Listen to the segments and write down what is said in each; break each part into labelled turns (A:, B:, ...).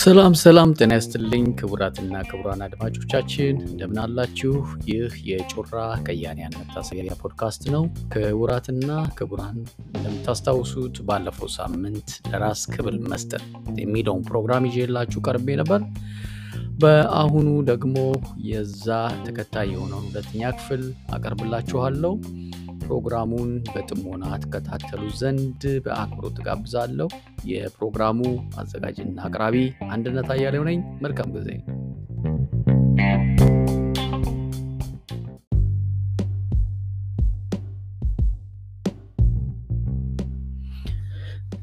A: ሰላም ሰላም፣ ጤና ይስጥልኝ ክቡራትና ክቡራን አድማጮቻችን እንደምን አላችሁ? ይህ የጮራ ከያንያን መታሰቢያ ፖድካስት ነው። ክቡራትና ክቡራን እንደምታስታውሱት ባለፈው ሳምንት ለራስ ክብር መስጠት የሚለውን ፕሮግራም ይዤላችሁ ቀርቤ ነበር። በአሁኑ ደግሞ የዛ ተከታይ የሆነውን ሁለተኛ ክፍል አቀርብላችኋለሁ። ፕሮግራሙን በጥሞና ተከታተሉ ዘንድ በአክብሮት ጋብዛለሁ። የፕሮግራሙ አዘጋጅና አቅራቢ አንድነት አያሌው ነኝ። መልካም ጊዜ።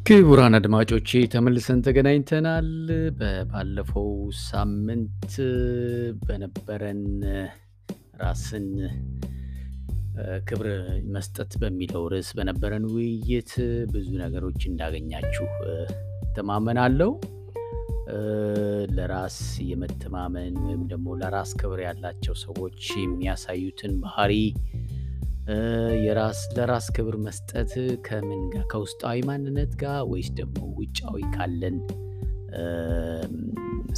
A: ክቡራን አድማጮቼ ተመልሰን ተገናኝተናል። በባለፈው ሳምንት በነበረን ራስን ክብር መስጠት በሚለው ርዕስ በነበረን ውይይት ብዙ ነገሮች እንዳገኛችሁ ተማመናለሁ። ለራስ የመተማመን ወይም ደግሞ ለራስ ክብር ያላቸው ሰዎች የሚያሳዩትን ባህሪ የራስ ለራስ ክብር መስጠት ከምን ጋር ከውስጣዊ ማንነት ጋር ወይስ ደግሞ ውጫዊ ካለን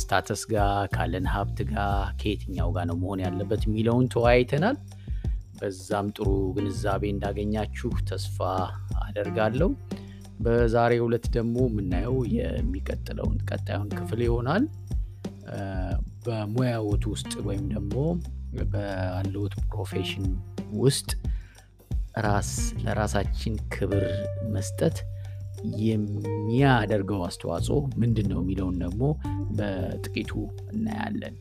A: ስታተስ ጋር ካለን ሀብት ጋር ከየትኛው ጋር ነው መሆን ያለበት የሚለውን ተወያይተናል። በዛም ጥሩ ግንዛቤ እንዳገኛችሁ ተስፋ አደርጋለሁ። በዛሬው ዕለት ደግሞ የምናየው የሚቀጥለውን ቀጣዩን ክፍል ይሆናል። በሙያዎት ውስጥ ወይም ደግሞ ባለውት profession ውስጥ ራስ ለራሳችን ክብር መስጠት የሚያደርገው አስተዋጽኦ ምንድን ነው የሚለውን ደግሞ በጥቂቱ እናያለን።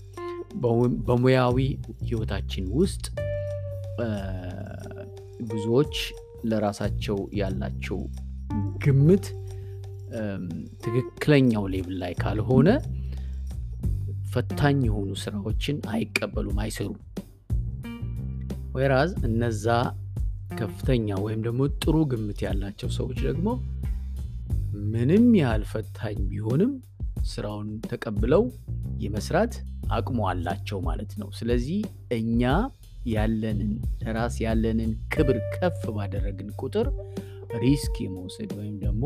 A: በሙያዊ ህይወታችን ውስጥ ብዙዎች ለራሳቸው ያላቸው ግምት ትክክለኛው ሌብል ላይ ካልሆነ ፈታኝ የሆኑ ስራዎችን አይቀበሉም፣ አይሰሩም። ወይራዝ እነዛ ከፍተኛ ወይም ደግሞ ጥሩ ግምት ያላቸው ሰዎች ደግሞ ምንም ያህል ፈታኝ ቢሆንም ስራውን ተቀብለው የመስራት አቅሙ አላቸው ማለት ነው። ስለዚህ እኛ ያለንን ለራስ ያለንን ክብር ከፍ ባደረግን ቁጥር risk የመውሰድ ወይም ደግሞ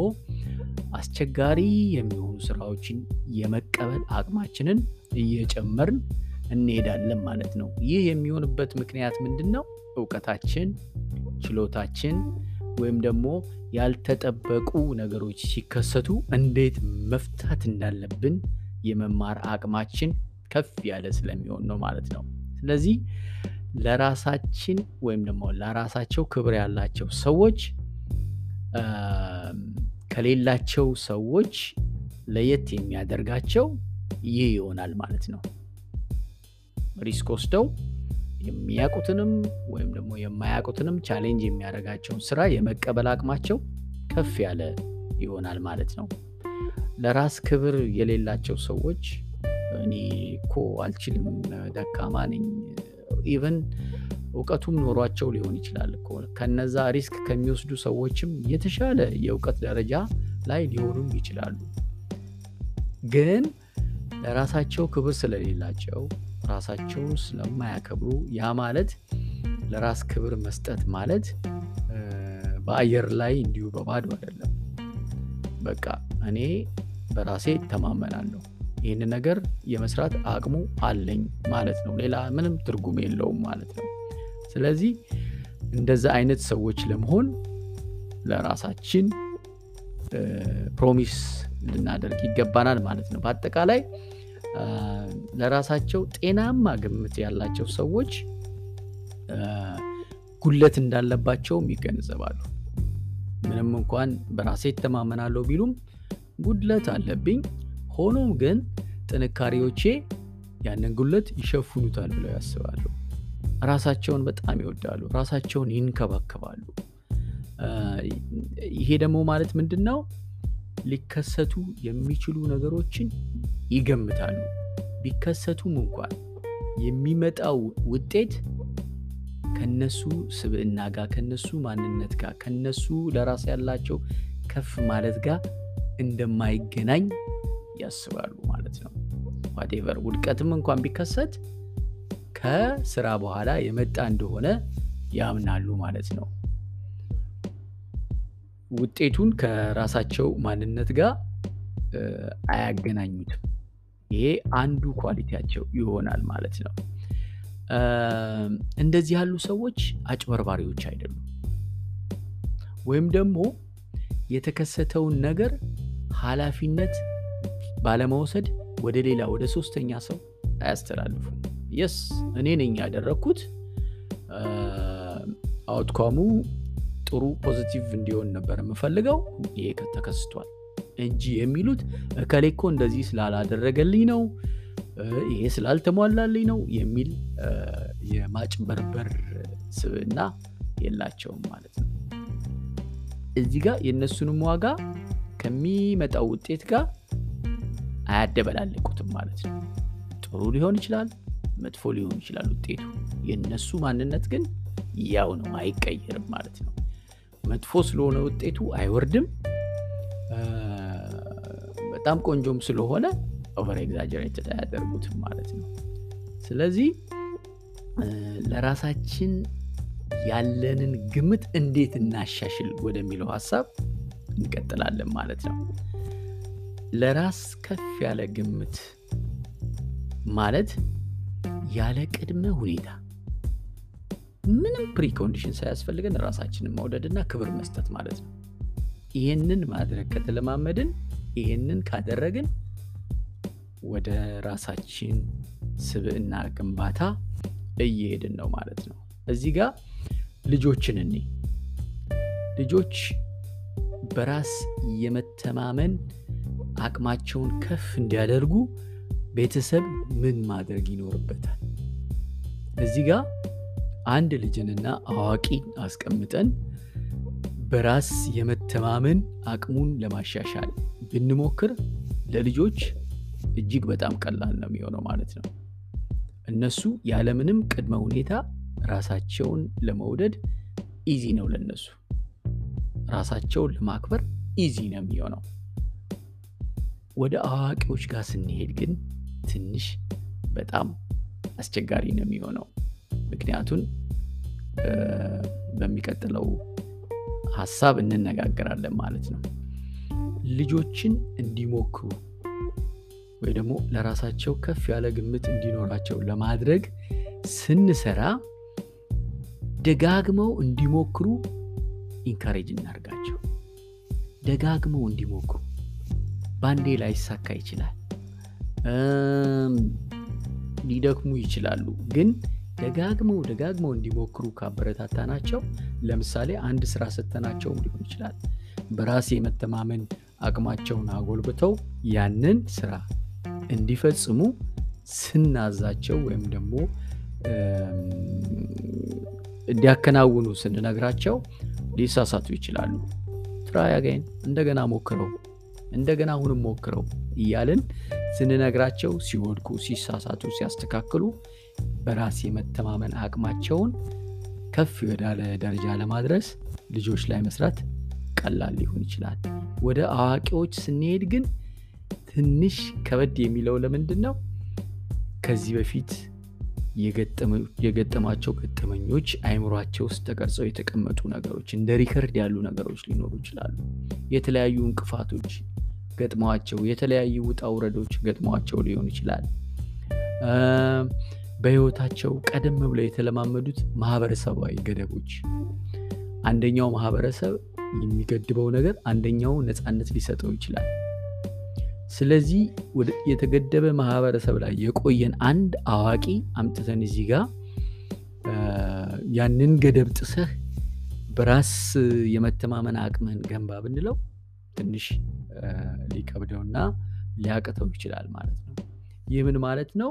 A: አስቸጋሪ የሚሆኑ ስራዎችን የመቀበል አቅማችንን እየጨመርን እንሄዳለን ማለት ነው። ይህ የሚሆንበት ምክንያት ምንድን ነው? እውቀታችን፣ ችሎታችን ወይም ደግሞ ያልተጠበቁ ነገሮች ሲከሰቱ እንዴት መፍታት እንዳለብን የመማር አቅማችን ከፍ ያለ ስለሚሆን ነው ማለት ነው። ስለዚህ ለራሳችን ወይም ደግሞ ለራሳቸው ክብር ያላቸው ሰዎች ከሌላቸው ሰዎች ለየት የሚያደርጋቸው ይህ ይሆናል ማለት ነው። risk ወስደው የሚያውቁትንም ወይም ደግሞ የማያውቁትንም challenge የሚያደርጋቸውን ስራ የመቀበል አቅማቸው ከፍ ያለ ይሆናል ማለት ነው። ለራስ ክብር የሌላቸው ሰዎች እኔ እኮ አልችልም፣ ደካማ ነኝ even እውቀቱም ኖሯቸው ሊሆን ይችላል ከነዛ risk ከሚወስዱ ሰዎችም የተሻለ የእውቀት ደረጃ ላይ ሊሆኑም ይችላሉ። ግን ለራሳቸው ክብር ስለሌላቸው ራሳቸውን ስለማያከብሩ ያ ማለት ለራስ ክብር መስጠት ማለት በአየር ላይ እንዲሁ በባዶ አይደለም። በቃ እኔ በራሴ እተማመናለሁ ይህን ነገር የመስራት አቅሙ አለኝ ማለት ነው። ሌላ ምንም ትርጉም የለውም ማለት ነው። ስለዚህ እንደዛ አይነት ሰዎች ለመሆን ለራሳችን promise ልናደርግ ይገባናል ማለት ነው። በአጠቃላይ ለራሳቸው ጤናማ ግምት ያላቸው ሰዎች ጉድለት እንዳለባቸውም ይገነዘባሉ። ምንም እንኳን በራሴ ይተማመናለሁ ቢሉም ጉድለት አለብኝ ሆኖም ግን ጥንካሬዎቼ ያንን ጉድለት ይሸፍኑታል ብለው ያስባሉ። ራሳቸውን በጣም ይወዳሉ። ራሳቸውን ይንከባከባሉ። ይሄ ደግሞ ማለት ምንድን ነው? ሊከሰቱ የሚችሉ ነገሮችን ይገምታሉ። ቢከሰቱም እንኳን የሚመጣው ውጤት ከነሱ ስብዕና ጋር ከነሱ ማንነት ጋር ከነሱ ለራስ ያላቸው ከፍ ማለት ጋር እንደማይገናኝ ያስባሉ whatever ውድቀትም እንኳን ቢከሰት ከስራ በኋላ የመጣ እንደሆነ ያምናሉ ማለት ነው። ውጤቱን ከራሳቸው ማንነት ጋር አያገናኙትም። ይሄ አንዱ quality ያቸው ይሆናል ማለት ነው። እንደዚህ ያሉ ሰዎች አጭበርባሪዎች አይደሉም። ወይም ደግሞ የተከሰተውን ነገር ኃላፊነት ባለመውሰድ ወደ ሌላ ወደ ሶስተኛ ሰው አያስተላልፉም። yes እኔ ነኝ ያደረግኩት outcome ኡ ጥሩ positive እንዲሆን ነበር የምፈልገው፣ ይሄ ተከስቷል እንጂ የሚሉት እከሌ እኮ እንደዚህ ስላላደረገልኝ ነው፣ ይሄ ስላልተሟላልኝ ነው የሚል የማጭበርበር ስብዕና የላቸውም ማለት ነው። እዚህ ጋር የእነሱንም ዋጋ ከሚመጣው ውጤት ጋር አያደበላልቁትም ማለት ነው። ጥሩ ሊሆን ይችላል፣ መጥፎ ሊሆን ይችላል ውጤቱ። የእነሱ ማንነት ግን ያው ነው፣ አይቀየርም ማለት ነው። መጥፎ ስለሆነ ውጤቱ አይወርድም። በጣም ቆንጆም ስለሆነ over exaggerated አያደርጉትም ማለት ነው። ስለዚህ ለራሳችን ያለንን ግምት እንዴት እናሻሽል ወደሚለው ሀሳብ እንቀጥላለን ማለት ነው። ለራስ ከፍ ያለ ግምት ማለት ያለ ቅድመ ሁኔታ ምንም precondition ሳያስፈልገን ራሳችንን መውደድና ክብር መስጠት ማለት ነው። ይህንን ማድረግ ከተለማመድን፣ ይህንን ካደረግን ወደ ራሳችን ስብዕና ግንባታ እየሄድን ነው ማለት ነው። እዚህ ጋር ልጆችን እኔ ልጆች በራስ የመተማመን አቅማቸውን ከፍ እንዲያደርጉ ቤተሰብ ምን ማድረግ ይኖርበታል? እዚህ ጋር አንድ ልጅንና አዋቂን አስቀምጠን በራስ የመተማመን አቅሙን ለማሻሻል ብንሞክር ለልጆች እጅግ በጣም ቀላል ነው የሚሆነው ማለት ነው። እነሱ ያለምንም ቅድመ ሁኔታ ራሳቸውን ለመውደድ ኢዚ ነው ለነሱ። ራሳቸውን ለማክበር ኢዚ ነው የሚሆነው። ወደ አዋቂዎች ጋር ስንሄድ ግን ትንሽ በጣም አስቸጋሪ ነው የሚሆነው። ምክንያቱን በሚቀጥለው ሀሳብ እንነጋገራለን ማለት ነው። ልጆችን እንዲሞክሩ ወይ ደግሞ ለራሳቸው ከፍ ያለ ግምት እንዲኖራቸው ለማድረግ ስንሰራ ደጋግመው እንዲሞክሩ ኢንካሬጅ እናርጋቸው። ደጋግመው እንዲሞክሩ ባንዴ ላይሳካ ይችላል፣ ሊደክሙ ይችላሉ። ግን ደጋግመው ደጋግመው እንዲሞክሩ ካበረታታናቸው፣ ለምሳሌ አንድ ስራ ሰተናቸውም ሊሆን ይችላል። በራስ የመተማመን አቅማቸውን አጎልብተው ያንን ስራ እንዲፈጽሙ ስናዛቸው ወይም ደግሞ እንዲያከናውኑ ስንነግራቸው ሊሳሳቱ ይችላሉ። ትራይ አገይን እንደገና ሞክረው እንደገና አሁንም ሞክረው እያልን ስንነግራቸው ሲወድቁ፣ ሲሳሳቱ፣ ሲያስተካክሉ በራስ የመተማመን አቅማቸውን ከፍ ወዳለ ደረጃ ለማድረስ ልጆች ላይ መስራት ቀላል ሊሆን ይችላል። ወደ አዋቂዎች ስንሄድ ግን ትንሽ ከበድ የሚለው ለምንድን ነው? ከዚህ በፊት የገጠማቸው ገጠመኞች አይምሯቸው ውስጥ ተቀርጸው የተቀመጡ ነገሮች እንደ record ያሉ ነገሮች ሊኖሩ ይችላሉ። የተለያዩ እንቅፋቶች ገጥመዋቸው፣ የተለያዩ ውጣ ውረዶች ገጥመዋቸው ሊሆን ይችላል። በህይወታቸው ቀደም ብለው የተለማመዱት ማህበረሰባዊ ገደቦች፣ አንደኛው ማህበረሰብ የሚገድበው ነገር አንደኛው ነፃነት ሊሰጠው ይችላል። ስለዚህ የተገደበ ማህበረሰብ ላይ የቆየን አንድ አዋቂ አምጥተን እዚህ ጋር ያንን ገደብ ጥሰህ በራስ የመተማመን አቅምህን ገንባ ብንለው ትንሽ ሊከብደውና ሊያቅተው ይችላል ማለት ነው። ይህ ምን ማለት ነው?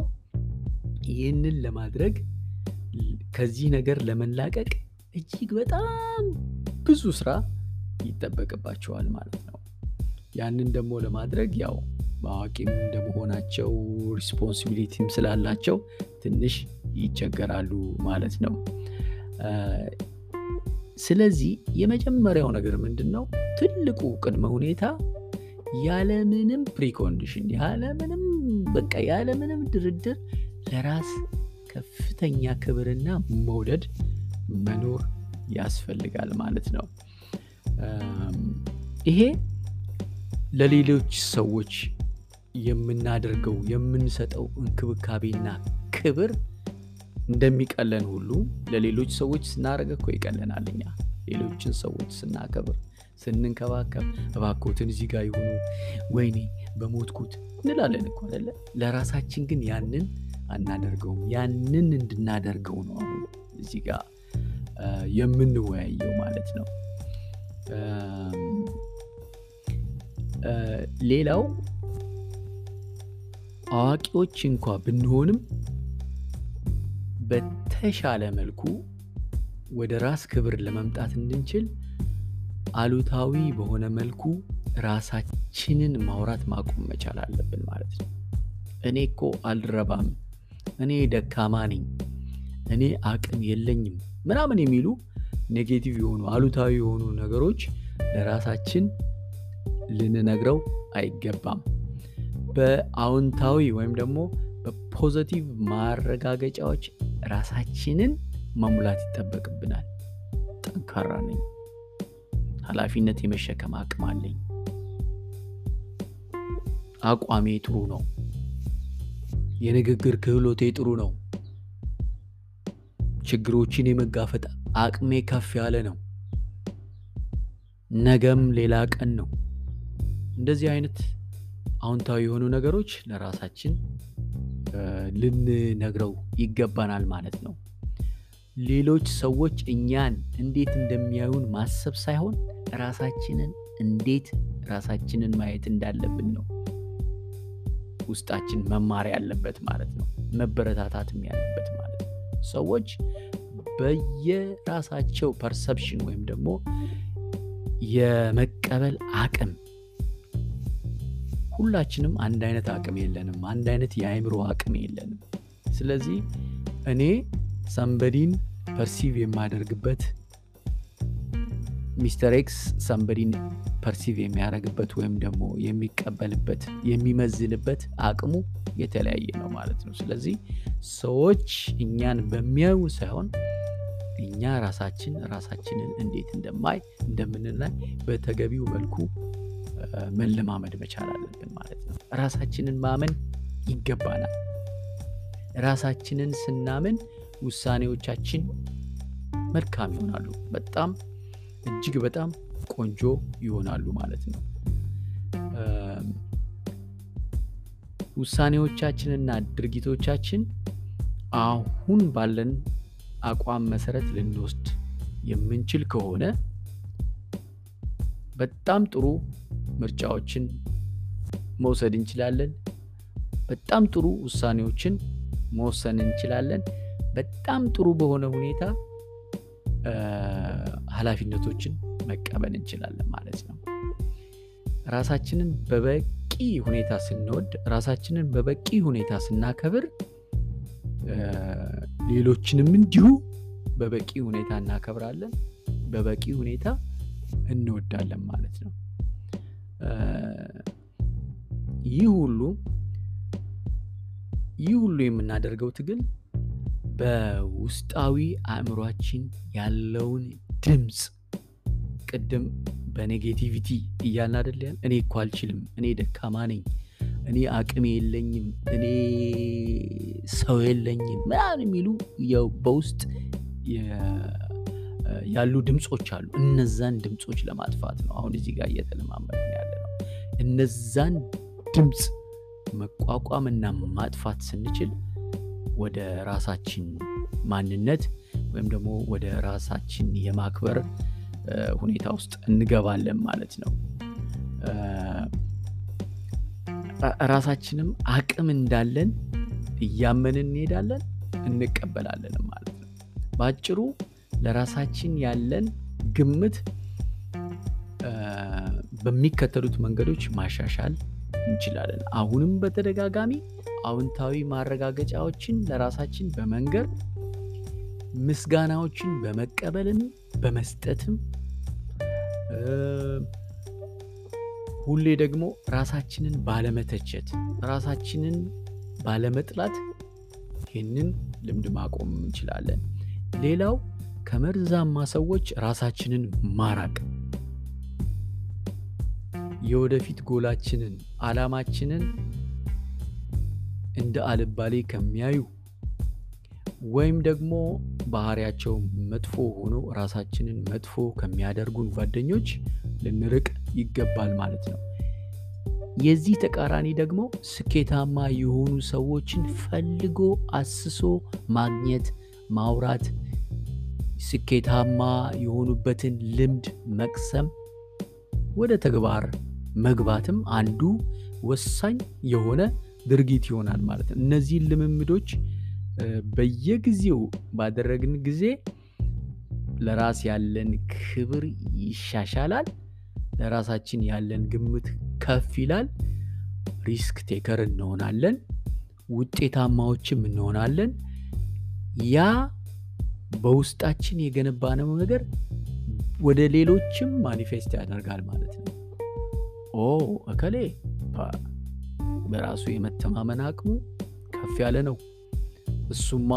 A: ይህንን ለማድረግ ከዚህ ነገር ለመላቀቅ እጅግ በጣም ብዙ ስራ ይጠበቅባቸዋል ማለት ነው። ያንን ደግሞ ለማድረግ ያው በአዋቂም እንደመሆናቸው responsibility ም ስላላቸው ትንሽ ይቸገራሉ ማለት ነው። ስለዚህ የመጀመሪያው ነገር ምንድን ነው? ትልቁ ቅድመ ሁኔታ ያለምንም precondition ያለምንም በቃ ያለምንም ድርድር ለራስ ከፍተኛ ክብርና መውደድ መኖር ያስፈልጋል ማለት ነው። ይሄ ለሌሎች ሰዎች የምናደርገው የምንሰጠው እንክብካቤና ክብር እንደሚቀለን ሁሉ ለሌሎች ሰዎች ስናደርግ እኮ ይቀለናል። እኛ ሌሎችን ሰዎች ስናከብር ስንንከባከብ፣ እባኮትን እዚህ ጋር ይሁኑ፣ ወይኔ በሞትኩት እንላለን እኮ አይደለ? ለራሳችን ግን ያንን አናደርገውም። ያንን እንድናደርገው ነው አሁን እዚህ ጋር የምንወያየው ማለት ነው። ሌላው አዋቂዎች እንኳ ብንሆንም በተሻለ መልኩ ወደ ራስ ክብር ለመምጣት እንድንችል አሉታዊ በሆነ መልኩ ራሳችንን ማውራት ማቆም መቻል አለብን ማለት ነው። እኔ እኮ አልረባም፣ እኔ ደካማ ነኝ፣ እኔ አቅም የለኝም ምናምን የሚሉ negative የሆኑ አሉታዊ የሆኑ ነገሮች ለራሳችን ልንነግረው አይገባም። በአዎንታዊ ወይም ደግሞ በፖዘቲቭ ማረጋገጫዎች ራሳችንን መሙላት ይጠበቅብናል። ጠንካራ ነኝ፣ ኃላፊነት የመሸከም አቅም አለኝ፣ አቋሜ ጥሩ ነው፣ የንግግር ክህሎቴ ጥሩ ነው፣ ችግሮችን የመጋፈጥ አቅሜ ከፍ ያለ ነው፣ ነገም ሌላ ቀን ነው። እንደዚህ አይነት አዎንታዊ የሆኑ ነገሮች ለራሳችን ልንነግረው ይገባናል ማለት ነው። ሌሎች ሰዎች እኛን እንዴት እንደሚያዩን ማሰብ ሳይሆን ራሳችንን እንዴት ራሳችንን ማየት እንዳለብን ነው ውስጣችን መማር ያለበት ማለት ነው። መበረታታትም ያለበት ማለት ነው። ሰዎች በየራሳቸው perception ወይም ደግሞ የመቀበል አቅም ሁላችንም አንድ አይነት አቅም የለንም። አንድ አይነት የአእምሮ አቅም የለንም። ስለዚህ እኔ somebody ን perceive የማደርግበት Mister X somebody ን perceive የሚያደርግበት ወይም ደግሞ የሚቀበልበት የሚመዝንበት አቅሙ የተለያየ ነው ማለት ነው። ስለዚህ ሰዎች እኛን በሚያዩ ሳይሆን እኛ ራሳችን ራሳችንን እንዴት እንደማይ እንደምንላይ በተገቢው መልኩ መለማመድ መቻል አለብን ማለት ነው። ራሳችንን ማመን ይገባናል። ራሳችንን ስናምን ውሳኔዎቻችን መልካም ይሆናሉ። በጣም እጅግ በጣም ቆንጆ ይሆናሉ ማለት ነው። ውሳኔዎቻችንና ድርጊቶቻችን አሁን ባለን አቋም መሰረት ልንወስድ የምንችል ከሆነ በጣም ጥሩ ምርጫዎችን መውሰድ እንችላለን። በጣም ጥሩ ውሳኔዎችን መወሰን እንችላለን። በጣም ጥሩ በሆነ ሁኔታ ኃላፊነቶችን መቀበል እንችላለን ማለት ነው። ራሳችንን በበቂ ሁኔታ ስንወድ፣ ራሳችንን በበቂ ሁኔታ ስናከብር፣ ሌሎችንም እንዲሁ በበቂ ሁኔታ እናከብራለን፣ በበቂ ሁኔታ እንወዳለን ማለት ነው። ይህ ሁሉ ይህ ሁሉ የምናደርገው ትግል በውስጣዊ አእምሯችን ያለውን ድምፅ ቅድም በኔጌቲቪቲ እያልን ያል እኔ እኮ አልችልም፣ እኔ ደካማ ነኝ፣ እኔ አቅም የለኝም፣ እኔ ሰው የለኝም ምናምን የሚሉ በውስጥ ያሉ ድምፆች አሉ። እነዛን ድምፆች ለማጥፋት ነው አሁን እዚህ ጋር እየተለማመድን ያለ ነው። እነዛን ድምፅ መቋቋምና ማጥፋት ስንችል ወደ ራሳችን ማንነት ወይም ደግሞ ወደ ራሳችን የማክበር ሁኔታ ውስጥ እንገባለን ማለት ነው። ራሳችንም አቅም እንዳለን እያመንን እንሄዳለን፣ እንቀበላለን ማለት ነው። በአጭሩ ለራሳችን ያለን ግምት በሚከተሉት መንገዶች ማሻሻል እንችላለን። አሁንም በተደጋጋሚ አዎንታዊ ማረጋገጫዎችን ለራሳችን በመንገር ምስጋናዎችን በመቀበልም በመስጠትም ሁሌ ደግሞ ራሳችንን ባለመተቸት ራሳችንን ባለመጥላት ይህንን ልምድ ማቆም እንችላለን። ሌላው ከመርዛማ ሰዎች ራሳችንን ማራቅ የወደፊት ጎላችንን አላማችንን እንደ አልባሌ ከሚያዩ ወይም ደግሞ ባህሪያቸው መጥፎ ሆኖ ራሳችንን መጥፎ ከሚያደርጉን ጓደኞች ልንርቅ ይገባል ማለት ነው። የዚህ ተቃራኒ ደግሞ ስኬታማ የሆኑ ሰዎችን ፈልጎ አስሶ ማግኘት፣ ማውራት፣ ስኬታማ የሆኑበትን ልምድ መቅሰም፣ ወደ ተግባር መግባትም አንዱ ወሳኝ የሆነ ድርጊት ይሆናል ማለት ነው። እነዚህን ልምምዶች በየጊዜው ባደረግን ጊዜ ለራስ ያለን ክብር ይሻሻላል። ለራሳችን ያለን ግምት ከፍ ይላል። risk taker እንሆናለን። ውጤታማዎችም እንሆናለን። ያ በውስጣችን የገነባነው ነገር ወደ ሌሎችም manifest ያደርጋል ማለት ነው። ኦ እከሌ በራሱ የመተማመን አቅሙ ከፍ ያለ ነው። እሱማ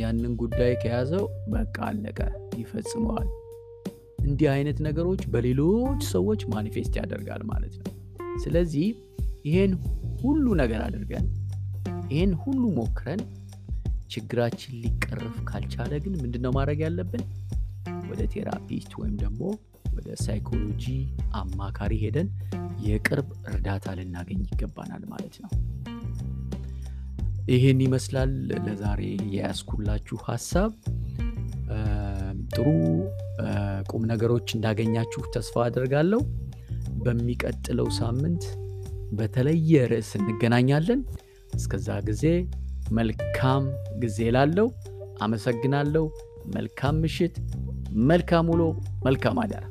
A: ያንን ጉዳይ ከያዘው በቃ አለቀ፣ ይፈጽመዋል። እንዲህ አይነት ነገሮች በሌሎች ሰዎች manifest ያደርጋል ማለት ነው። ስለዚህ ይሄን ሁሉ ነገር አድርገን ይሄን ሁሉ ሞክረን ችግራችን ሊቀረፍ ካልቻለ ግን ምንድነው ማድረግ ያለብን? ወደ therapist ወይም ደግሞ ወደ ሳይኮሎጂ አማካሪ ሄደን የቅርብ እርዳታ ልናገኝ ይገባናል ማለት ነው። ይህን ይመስላል ለዛሬ የያዝኩላችሁ ሀሳብ። ጥሩ ቁም ነገሮች እንዳገኛችሁ ተስፋ አድርጋለሁ። በሚቀጥለው ሳምንት በተለየ ርዕስ እንገናኛለን። እስከዛ ጊዜ መልካም ጊዜ ላለው አመሰግናለሁ። መልካም ምሽት፣ መልካም ውሎ፣ መልካም አዳር